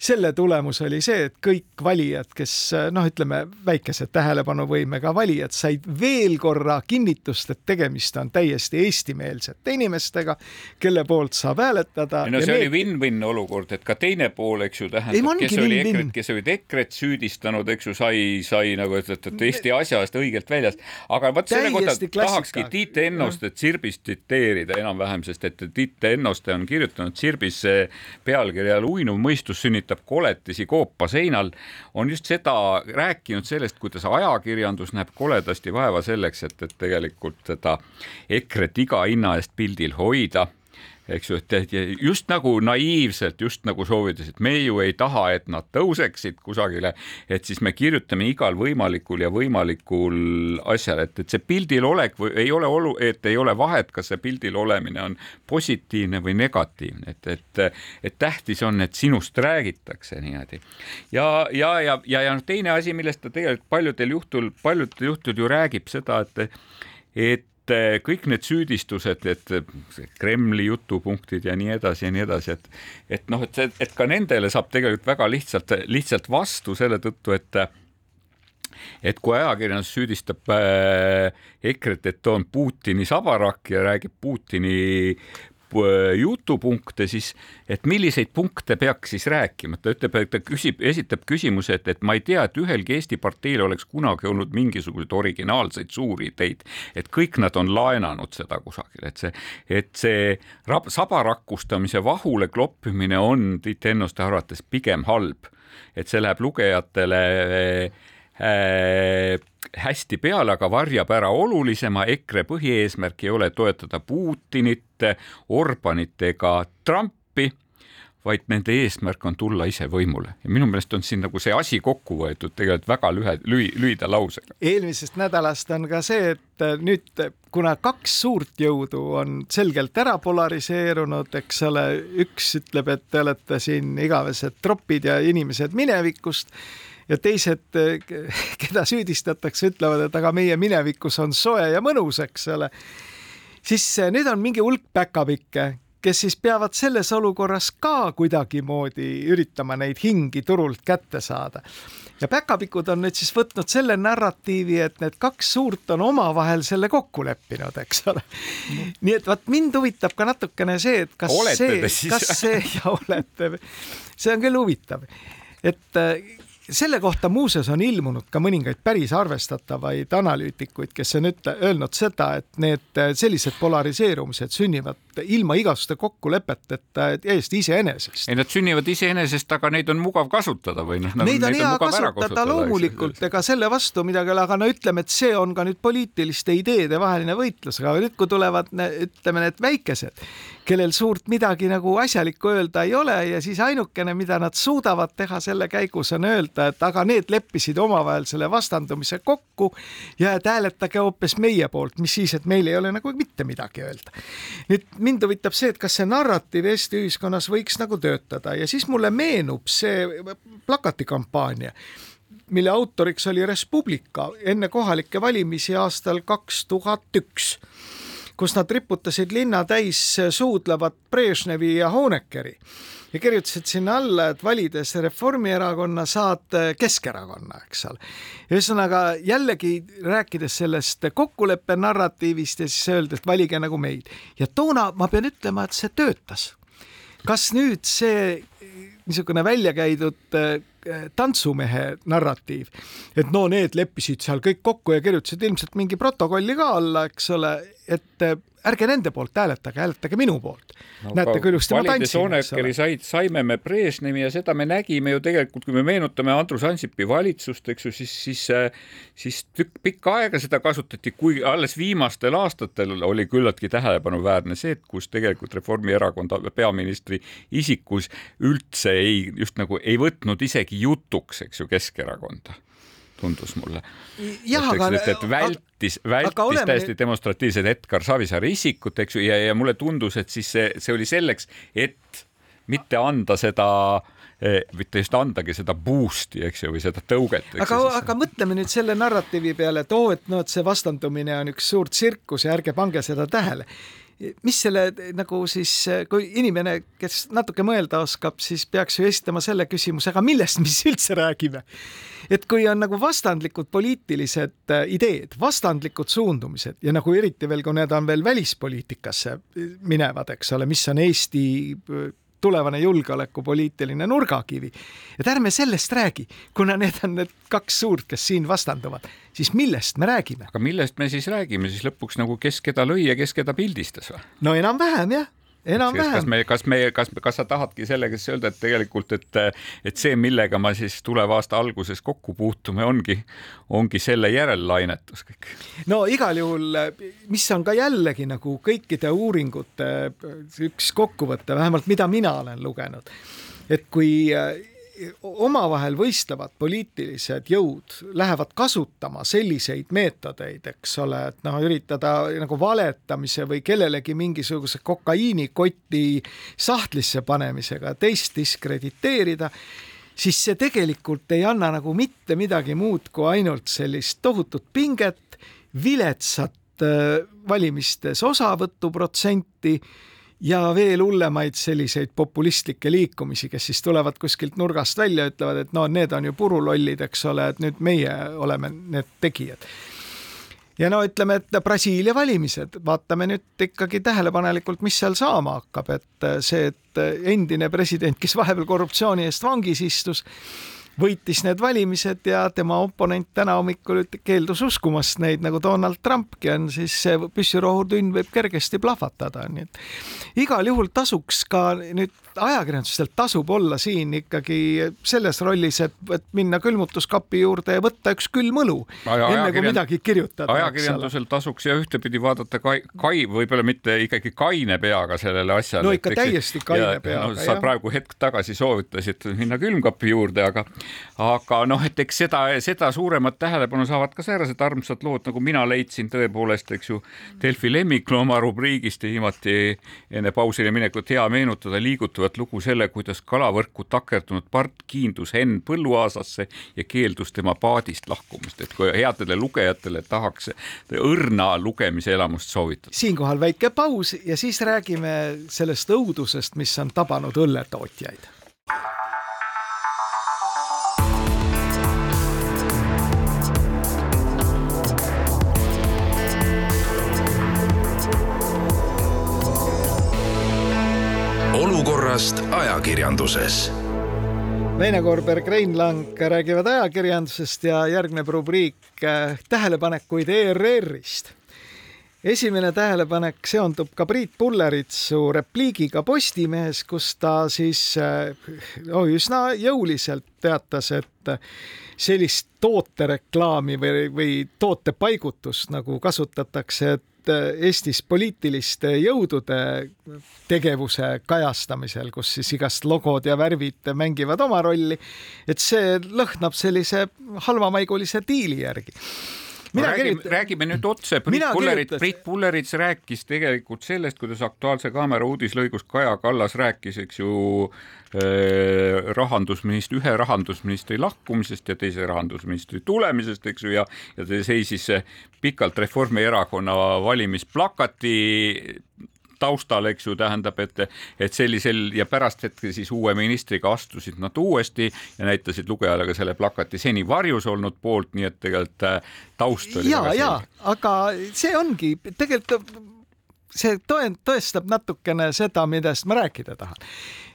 selle tulemus oli see, et kõik valijad, kes noh, ütleme väikese tähelepanuvõimega valijad said veel korra kinnitust, et tegemist on täiesti eestimeelsete inimestega, kelle poolt saab hääletada. no see need... oli win-win olukord, et ka teine pool, eks ju, tähendab, kes oli EKRE-t, kes olid EKRE-t süüdistanud, eks ju, sai, sai nagu ütled, et Eesti asja eest õigelt väljas. aga vot selle kohta tahakski Tiit Ennoste Tsirbist tsiteerida enam-vähem, sest et Tiit Ennoste on kirjutanud Tsirbis pealkirja all uinuv mõistus sünnitab näitab koletisi koopa seinal, on just seda rääkinud sellest, kuidas ajakirjandus näeb koledasti vaeva selleks, et, et tegelikult seda EKRE-t iga hinna eest pildil hoida eks ju, et just nagu naiivselt, just nagu soovides, et me ju ei taha, et nad tõuseksid kusagile, et siis me kirjutame igal võimalikul ja võimalikul asjal, et, et see pildil olek või ei ole olu, et ei ole vahet, kas see pildil olemine on positiivne või negatiivne, et, et, et tähtis on, et sinust räägitakse niimoodi. ja, ja, ja, ja, ja noh, teine asi, millest ta tegelikult paljudel juhtul, paljudel juhtudel ju räägib seda, et et et eh, kõik need süüdistused, et Kremli jutupunktid ja nii edasi ja nii edasi, et et noh, et et ka nendele saab tegelikult väga lihtsalt, lihtsalt vastu selle tõttu, et et kui ajakirjandus süüdistab äh, EKRE-t, et on Putini sabarakk ja räägib Putini jutupunkte, siis et milliseid punkte peaks siis rääkima, ta ütleb, et ta küsib, esitab küsimuse, et, et ma ei tea, et ühelgi Eesti parteil oleks kunagi olnud mingisuguseid originaalseid suuri ideid, et kõik nad on laenanud seda kusagil, et see, et see rab, sabarakkustamise vahule kloppimine on Tiit Ennuste arvates pigem halb, et see läheb lugejatele äh, hästi peale, aga varjab ära olulisema, EKRE põhieesmärk ei ole toetada Putinit, Orbanit ega Trumpi vaid nende eesmärk on tulla ise võimule ja minu meelest on siin nagu see asi kokku võetud tegelikult väga lühe, lühi, lühida lausega. eelmisest nädalast on ka see, et nüüd kuna kaks suurt jõudu on selgelt ära polariseerunud, eks ole, üks ütleb, et te olete siin igavesed tropid ja inimesed minevikust ja teised, keda süüdistatakse, ütlevad, et aga meie minevikus on soe ja mõnus, eks ole. siis eh, nüüd on mingi hulk päkapikke, kes siis peavad selles olukorras ka kuidagimoodi üritama neid hingi turult kätte saada. ja päkapikud on nüüd siis võtnud selle narratiivi, et need kaks suurt on omavahel selle kokku leppinud, eks ole nii et vot mind huvitab ka natukene see, et kas olete see, kas see ja olete, see on küll huvitav, et eh, selle kohta muuseas on ilmunud ka mõningaid päris arvestatavaid analüütikuid, kes on ütle, öelnud seda, et need sellised polariseerumised sünnivad ilma igasuguste kokkulepeteta täiesti iseenesest. ei, nad sünnivad iseenesest, aga neid on mugav kasutada või noh. Neid on hea kasutada, kasutada loomulikult, ega selle vastu midagi ei ole, aga no ütleme, et see on ka nüüd poliitiliste ideede vaheline võitlus, aga nüüd, kui tulevad, ütleme need väikesed, kellel suurt midagi nagu asjalikku öelda ei ole ja siis ainukene, mida nad suudavad teha selle käigus on öelda, et aga need leppisid omavahel selle vastandumise kokku ja et hääletage hoopis meie poolt, mis siis, et meil ei ole nagu mitte midagi öelda. nüüd mind huvitab see, et kas see narratiiv Eesti ühiskonnas võiks nagu töötada. Ja siis mulle meenub see plakatikampaania mille autoriks oli Res Publica enne kohalikke valimisi aastal kaks tuhat üks, kus nad riputasid linna täis suudlevat Brežnevi ja Honeckeri ja kirjutasid sinna alla, et valides Reformierakonna saad Keskerakonna, eks ole. ühesõnaga jällegi rääkides sellest kokkuleppe narratiivist ja siis öelda, et valige nagu meid ja toona ma pean ütlema, et see töötas. kas nüüd see niisugune välja käidud tantsumehe narratiiv. et no need leppisid seal kõik kokku ja kirjutasid ilmselt mingi protokolli ka alla, eks ole, et ärge nende poolt hääletage, hääletage minu poolt no,. näete küll, just ma tantsin, said, saime me Brežnevi ja seda me nägime ju tegelikult, kui me meenutame Andrus Ansipi valitsust, eks ju, siis, siis, siis tükk pikka aega seda kasutati, kui alles viimastel aastatel oli küllaltki tähelepanuväärne see, et kus tegelikult Reformierakond peaministri isikus üldse ei, just nagu ei võtnud isegi jutuks, eks ju, Keskerakonda tundus mulle. et, et vältis, vältis oleme... täiesti demonstratiivselt Edgar Savisaare isikut, eks ju, ja, ja mulle tundus, et siis see, see oli selleks, et mitte anda seda eh, mitte just andagi seda boost'i, eks ju, või seda tõuget. aga, aga mõtleme nüüd selle narratiivi peale, et oo oh,, et noh, et see vastandumine on üks suur tsirkus ja ärge pange seda tähele mis selle nagu siis, kui inimene, kes natuke mõelda oskab, siis peaks ju esitama selle küsimuse, aga millest me siis üldse räägime? et kui on nagu vastandlikud poliitilised äh, ideed, vastandlikud suundumised ja nagu eriti veel, kui need on veel välispoliitikasse minevad, eks ole, mis on Eesti äh, tulevane julgeolekupoliitiline nurgakivi. et ärme sellest räägi, kuna need on need kaks suurt, kes siin vastanduvad, siis millest me räägime? aga millest me siis räägime siis lõpuks nagu, kes keda lõi ja kes keda pildistas või? no enam-vähem jah enam-vähem. kas me, kas me, kas, kas sa tahadki sellega siis öelda, et tegelikult, et, et see, millega ma siis tuleva aasta alguses kokku puutume, ongi, ongi selle järellainetus kõik? no igal juhul, mis on ka jällegi nagu kõikide uuringute üks kokkuvõte, vähemalt mida mina olen lugenud, et kui omavahel võistlevad poliitilised jõud lähevad kasutama selliseid meetodeid, eks ole, et noh, üritada nagu valetamise või kellelegi mingisuguse kokaiinikoti sahtlisse panemisega teist diskrediteerida, siis see tegelikult ei anna nagu mitte midagi muud kui ainult sellist tohutut pinget, viletsat äh, valimistes osavõtuprotsenti ja veel hullemaid selliseid populistlikke liikumisi, kes siis tulevad kuskilt nurgast välja, ütlevad, et no need on ju purulollid, eks ole, et nüüd meie oleme need tegijad. ja no ütleme, et Brasiilia valimised, vaatame nüüd ikkagi tähelepanelikult, mis seal saama hakkab, et see, et endine president, kes vahepeal korruptsiooni eest vangis istus, võitis need valimised ja tema oponent täna hommikul keeldus uskumast neid nagu Donald Trumpki on, siis see püssirohutünn võib kergesti plahvatada, nii et igal juhul tasuks ka nüüd ajakirjandustel tasub olla siin ikkagi selles rollis, et, et minna külmutuskapi juurde ja võtta üks külm õlu, enne kui midagi kirjutada. ajakirjandusel tasuks ja ühtepidi vaadata kai, kai, võib-olla mitte ikkagi kaine peaga sellele asjale. no ikka täiesti kaine ja, peaga. No, sa jah. praegu hetk tagasi soovitasid minna külmkapi juurde, aga aga noh, et eks seda, seda suuremat tähelepanu saavad ka säärased armsad lood, nagu mina leidsin tõepoolest, eks ju, Delfi lemmiklooma rubriigist viimati enne pausile minekut hea meenutada liigutavat lugu selle, kuidas kalavõrku takerdunud part kiindus Henn Põlluaasasse ja keeldus tema paadist lahkumast, et kui headele lugejatele tahaks õrna lugemise elamust soovitada. siinkohal väike paus ja siis räägime sellest õudusest, mis on tabanud õlletootjaid olukorrast ajakirjanduses. Veine Korberg, Rein Lang räägivad ajakirjandusest ja järgneb rubriik äh, tähelepanekuid ERR-ist. esimene tähelepanek seondub ka Priit Pulleritsu repliigiga Postimehes, kus ta siis oh, üsna jõuliselt teatas, et sellist tootereklaami või, või tootepaigutust nagu kasutatakse, et Eestis poliitiliste jõudude tegevuse kajastamisel, kus siis igast logod ja värvid mängivad oma rolli, et see lõhnab sellise halvamaigulise diili järgi mina räägime, kirjutan... räägime nüüd otse, Priit Pullerit, Priit Pullerits rääkis tegelikult sellest, kuidas Aktuaalse Kaamera uudislõigus Kaja Kallas rääkis, eks ju äh,, rahandusministri, ühe rahandusministri lahkumisest ja teise rahandusministri tulemisest, eks ju, ja, ja ta seisis pikalt Reformierakonna valimisplakati taustal, eks ju, tähendab, et, et sellisel ja pärast hetke siis uue ministriga astusid nad uuesti ja näitasid lugejale ka selle plakati seni varjus olnud poolt, nii et tegelikult äh, taust oli. ja, ja, aga see ongi tegelikult see tõend-, tõestab natukene seda, millest ma rääkida tahan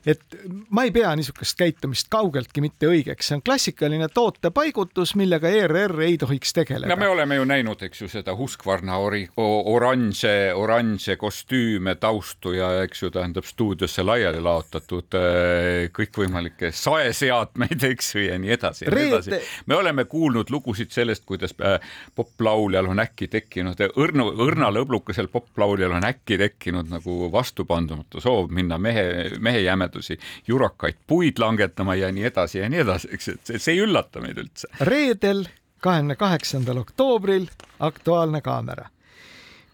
et ma ei pea niisugust käitumist kaugeltki mitte õigeks, see on klassikaline tootepaigutus, millega ERR ei tohiks tegeleda. no me oleme ju näinud, eks ju, seda Husqvarna ori-, oranže, oranže kostüüme, taustu ja eks ju, tähendab stuudiosse laiali laotatud äh, kõikvõimalikke saeseadmeid, eks ju, ja nii edasi ja nii edasi. me oleme kuulnud lugusid sellest, kuidas äh, poplauljal on äkki tekkinud, õrnu, õrnal õblukesel poplauljal on äkki tekkinud nagu vastupandumatu soov minna mehe, mehe jämeda vajadusi, jurakaid puid langetama ja nii edasi ja nii edasi, eks, et see, see ei üllata meid üldse. reedel, kahekümne kaheksandal oktoobril Aktuaalne kaamera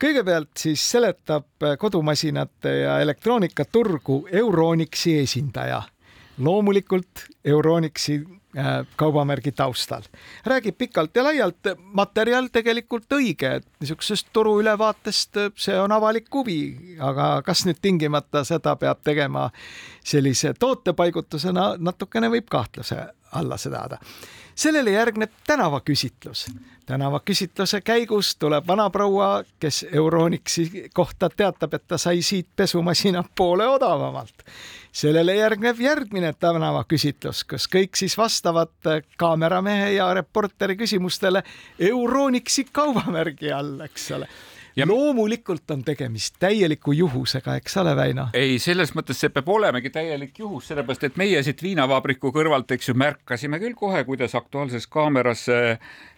kõigepealt siis seletab kodumasinate ja elektroonikaturgu Euronixi esindaja. loomulikult Euronixi Äh, kaubamärgi taustal. räägib pikalt ja laialt, materjal tegelikult õige, et niisugusest turuülevaatest see on avalik huvi, aga kas nüüd tingimata seda peab tegema sellise tootepaigutusena, natukene võib kahtluse alla sedada. sellele järgneb tänavaküsitlus. tänavaküsitluse käigus tuleb vanaproua, kes Euronixi kohta teatab, et ta sai siit pesumasina poole odavamalt sellele järgneb järgmine tänavaküsitlus, kus kõik siis vastavad kaameramehe ja reporteri küsimustele Euronixi kaubamärgi all, eks ole ja loomulikult on tegemist täieliku juhusega, eks ole, Väino? ei, selles mõttes see peab olemegi täielik juhus, sellepärast et meie siit viinavabriku kõrvalt, eks ju, märkasime küll kohe, kuidas Aktuaalses Kaameras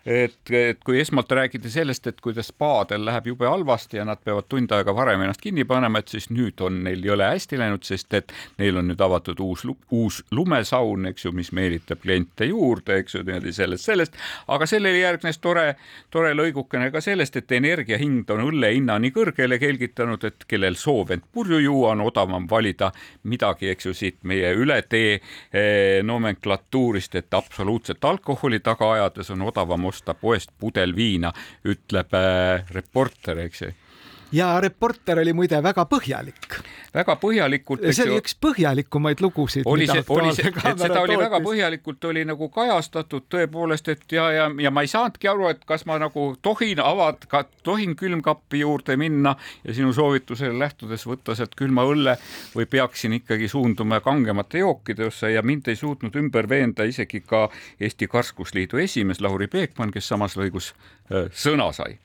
et, et kui esmalt räägiti sellest, et kuidas spaadel läheb jube halvasti ja nad peavad tund aega varem ennast kinni panema, et siis nüüd on neil jõle hästi läinud, sest et neil on nüüd avatud uus, uus lumesaun, eks ju, mis meelitab kliente juurde, eks ju, niimoodi sellest, sellest, aga sellele järgnes tore, tore lõigukene ka sellest, et energia hind on õlle hinna nii kõrgele kelgitanud, et kellel soov end purju juua, on odavam valida midagi, eks ju, siit meie üle tee eh, nomenklatuurist, et absoluutselt alkoholi taga ajades on odavam osta poest pudel viina, ütleb äh, reporter, eks ju ja reporter oli muide väga põhjalik. väga põhjalikult. see oli üks põhjalikumaid lugusid. oli see, oli see, et seda oli väga põhjalikult oli nagu kajastatud tõepoolest, et ja, ja, ja ma ei saanudki aru, et kas ma nagu tohin avad, tohin külmkappi juurde minna ja sinu soovitusele lähtudes võtta sealt külma õlle või peaksin ikkagi suunduma kangemate jookide ossa ja mind ei suutnud ümber veenda isegi ka Eesti Karskusliidu esimees Lauri Peekmann, kes samas lõigus äh, sõna sai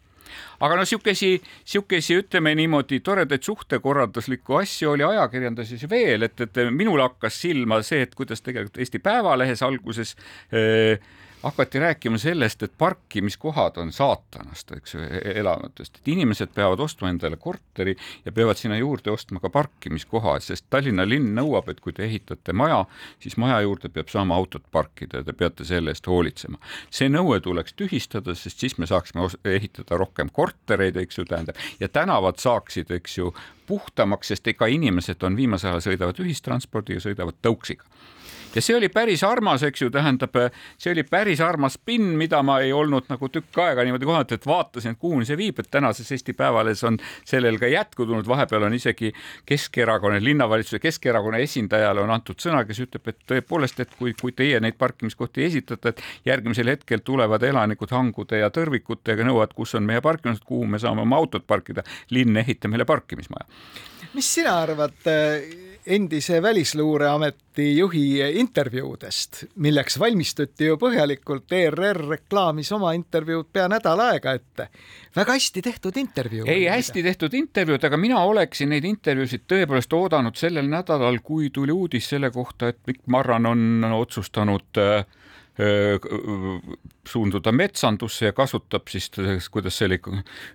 aga no siukesi, siukesi ütleme niimoodi toredaid suhtekorralduslikku asju oli ajakirjanduses veel, et, et minul hakkas silma see, et kuidas tegelikult Eesti Päevalehes alguses äh, hakati rääkima sellest, et parkimiskohad on saatanast, eks ju, e-, elamutest, et inimesed peavad ostma endale korteri ja peavad sinna juurde ostma ka parkimiskoha, sest Tallinna linn nõuab, et kui te ehitate maja, siis maja juurde peab saama autot parkida ja te peate selle eest hoolitsema. see nõue tuleks tühistada, sest siis me saaksime ehitada rohkem kortereid, eks ju, tähendab, ja tänavad saaksid, eks ju, puhtamaks, sest ega inimesed on viimasel ajal sõidavad ühistranspordiga, sõidavad tõuksiga ja see oli päris armas, eks ju, tähendab, see oli päris armas spinn, mida ma ei olnud nagu tükk aega niimoodi kohanud, et vaatasin, et kuhu see viib, et tänases Eesti Päevalehes on sellel ka jätku tulnud, vahepeal on isegi Keskerakonna, linnavalitsuse Keskerakonna esindajale on antud sõna, kes ütleb, et tõepoolest, et kui, kui teie neid parkimiskohti esitate, et järgmisel hetkel tulevad elanikud hangude ja tõrvikutega, nõuavad, kus on meie parkimised, kuhu me saame oma autot parkida. linn, ehita meile parkimismaja. mis sina arvad endise Välisluureameti juhi intervjuudest, milleks valmistuti ju põhjalikult, ERR reklaamis oma intervjuud pea nädal aega ette. väga hästi tehtud intervjuu. ei, hästi tehtud intervjuud, aga mina oleksin neid intervjuusid tõepoolest oodanud sellel nädalal, kui tuli uudis selle kohta, et Mikk Marran on otsustanud äh, suunduda metsandusse ja kasutab siis, kuidas see oli,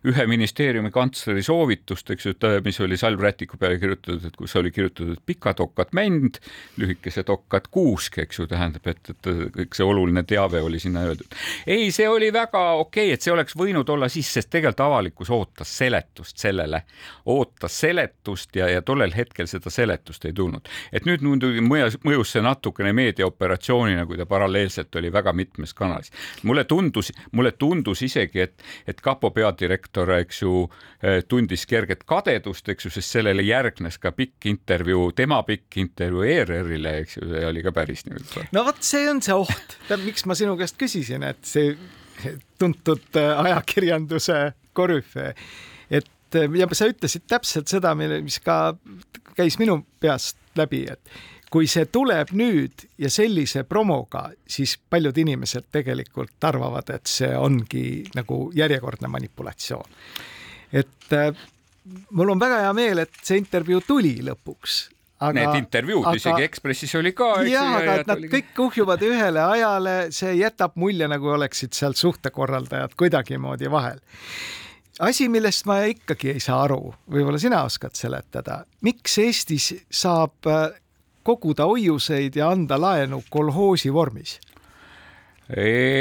ühe ministeeriumi kantsleri soovitust, eks ju, mis oli salvrätiku peale kirjutatud, et kus oli kirjutatud pikad okkad mänd, lühikesed okkad kuusk, eks ju, tähendab, et, et kõik see oluline teave oli sinna öeldud. ei, see oli väga okei okay,, et see oleks võinud olla siis, sest tegelikult avalikkus ootas seletust sellele, ootas seletust ja, ja tollel hetkel seda seletust ei tulnud. et nüüd muidugi mõjus, see natukene meediaoperatsioonina, kui ta paralleelselt oli väga mitmes kanalis. Mulle tundus, mulle tundus isegi, et, et kapo peadirektor, eks ju, eh, tundis kerget kadedust, eks ju, sest sellele järgnes ka pikk intervjuu, tema pikk intervjuu ERR-ile, eks ju, see oli ka päris nii-öelda. no vot, see on see oht, miks ma sinu käest küsisin, et see tuntud eh, ajakirjanduse korüfee, et eh, ja sa ütlesid täpselt seda, mis ka käis minu peast läbi, et kui see tuleb nüüd ja sellise promoga, siis paljud inimesed tegelikult arvavad, et see ongi nagu järjekordne manipulatsioon. et äh, mul on väga hea meel, et see intervjuu tuli lõpuks, aga. Need intervjuud aga, isegi Ekspressis oli ka. jah, aga et nad oli... kõik kuhjuvad ühele ajale, see jätab mulje, nagu oleksid seal suhtekorraldajad kuidagimoodi vahel. asi, millest ma ikkagi ei saa aru, võib-olla sina oskad seletada, miks Eestis saab äh, koguda hoiuseid ja anda laenu kolhoosi vormis?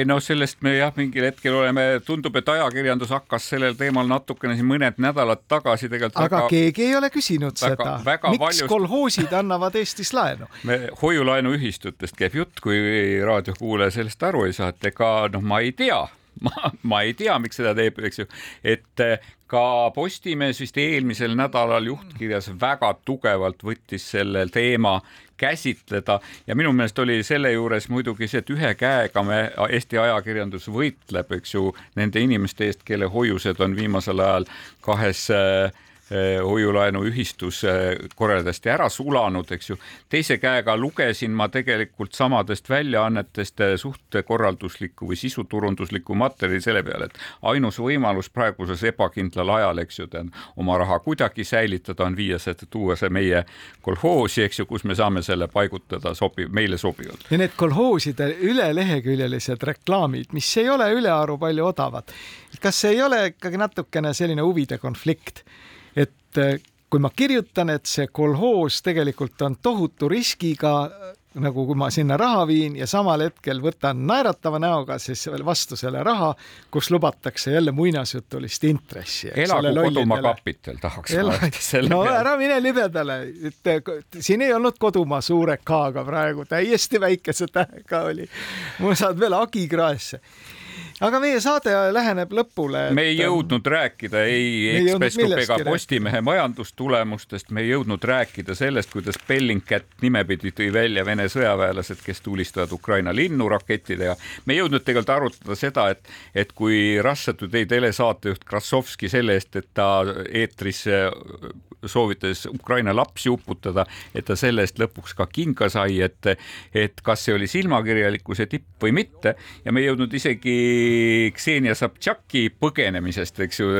no sellest me jah, mingil hetkel oleme, tundub, et ajakirjandus hakkas sellel teemal natukene siin mõned nädalad tagasi tegelikult. aga väga, keegi ei ole küsinud väga, seda, miks valjust... kolhoosid annavad Eestis laenu? me hoiulaenuühistutest käib jutt, kui raadiokuulaja sellest aru ei saa, et ega noh, ma ei tea ma, ma ei tea, miks seda teeb, eks ju, et ka Postimees vist eelmisel nädalal juhtkirjas väga tugevalt võttis selle teema käsitleda ja minu meelest oli selle juures muidugi see, et ühe käega me, Eesti ajakirjandus võitleb, eks ju, nende inimeste eest, kelle hoiused on viimasel ajal kahes äh, Eh, hoiulaenuühistus eh, korraldasti ära sulanud, eks ju. teise käega lugesin ma tegelikult samadest väljaannetest eh, suhtekorralduslikku või sisuturunduslikku materjali selle peale, et ainus võimalus praeguses ebakindlal ajal, eks ju, oma raha kuidagi säilitada, on viia see, tuua see meie kolhoosi, eks ju, kus me saame selle paigutada sobiv, meile sobivalt. ja need kolhooside üleleheküljelised reklaamid, mis ei ole ülearu palju odavad, kas ei ole ikkagi natukene selline huvide konflikt? Et äh, kui ma kirjutan, et see kolhoos tegelikult on tohutu riskiga, nagu kui ma sinna raha viin ja samal hetkel võtan naeratava näoga siis vastu selle raha, kus lubatakse jälle muinasjutulist intressi. elagu kodumaa kapital, tahaks Ela... selle no ära mine libedale, et siin ei olnud kodumaa suure K-ga praegu, täiesti väikese tähega oli. mul saad veel Agi kraesse aga meie saade läheneb lõpule et.... me ei jõudnud rääkida ei Ekspress Grupp ega Postimehe majandustulemustest, me ei jõudnud rääkida sellest, kuidas Bellingcat nimepidi tõi välja Vene sõjaväelased, kes tulistavad Ukraina linnu rakettidega. me ei jõudnud tegelikult arutada seda, et, et kui Russia Today telesaatejuht Krassovski selle eest, et ta eetris soovitas Ukraina lapsi uputada, et ta selle eest lõpuks ka kinga sai, et, et kas see oli silmakirjalikkuse tipp või mitte ja me ei jõudnud isegi Ksenia Sobtšaki põgenemisest, eks ju,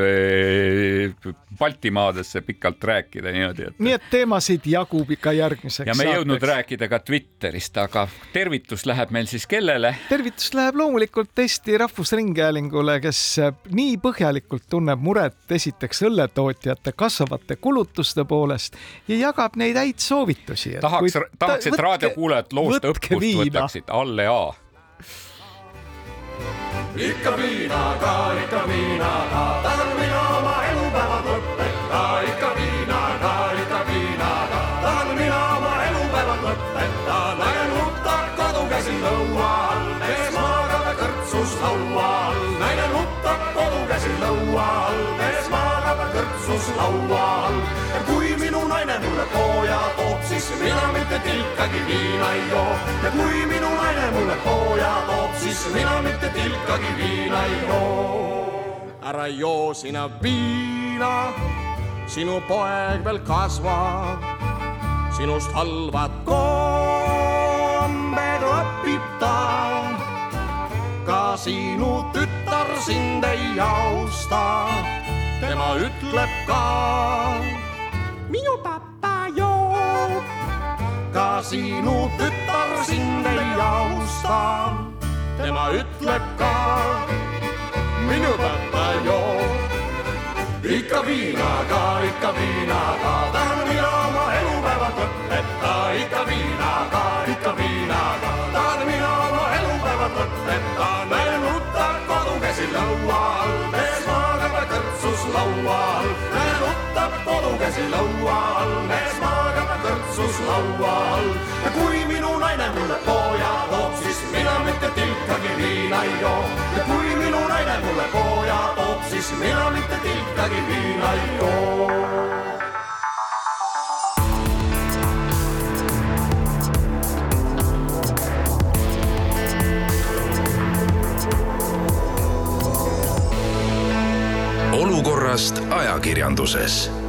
Baltimaadesse pikalt rääkida niimoodi, et. nii et teemasid jagub ikka järgmiseks. ja me ei jõudnud rääkida ka Twitterist, aga tervitus läheb meil siis kellele? tervitus läheb loomulikult Eesti Rahvusringhäälingule, kes nii põhjalikult tunneb muret esiteks õlletootjate kasvavate kulutuste poolest ja jagab neid häid soovitusi. tahaks, tahaks, et raadiokuulajad loost õppust viina. võtaksid, Alle A ikka viinaga, ikka viinaga, tahan mina naine mulle pooja toob, siis mina mitte tilkagi viina ei joo ja kui minu naine mulle pooja toob, siis mina mitte tilkagi viina ei joo. ära joo sina viina, sinu poeg veel kasvab, sinust halvad kombed õpib ta. ka sinu tütar sind ei austa, tema ütleb ka, minu papa joob ka sinu tütar sind ei austa tema ütleb ka, minu papa joob ikka viinaga, ikka viinaga, tahan mina oma elupäevad lõpetada, ikka viinaga, ikka viinaga, tahan mina oma elupäevad lõpetada, kodukäsi lõua all, mees magab kõrtsus laua all. Ja kui minu naine mulle pooja toob, siis mina mitte tilkagi viina ei joo. Ja kui minu naine mulle pooja toob, siis mina mitte tilkagi viina ei joo. olukorrast ajakirjanduses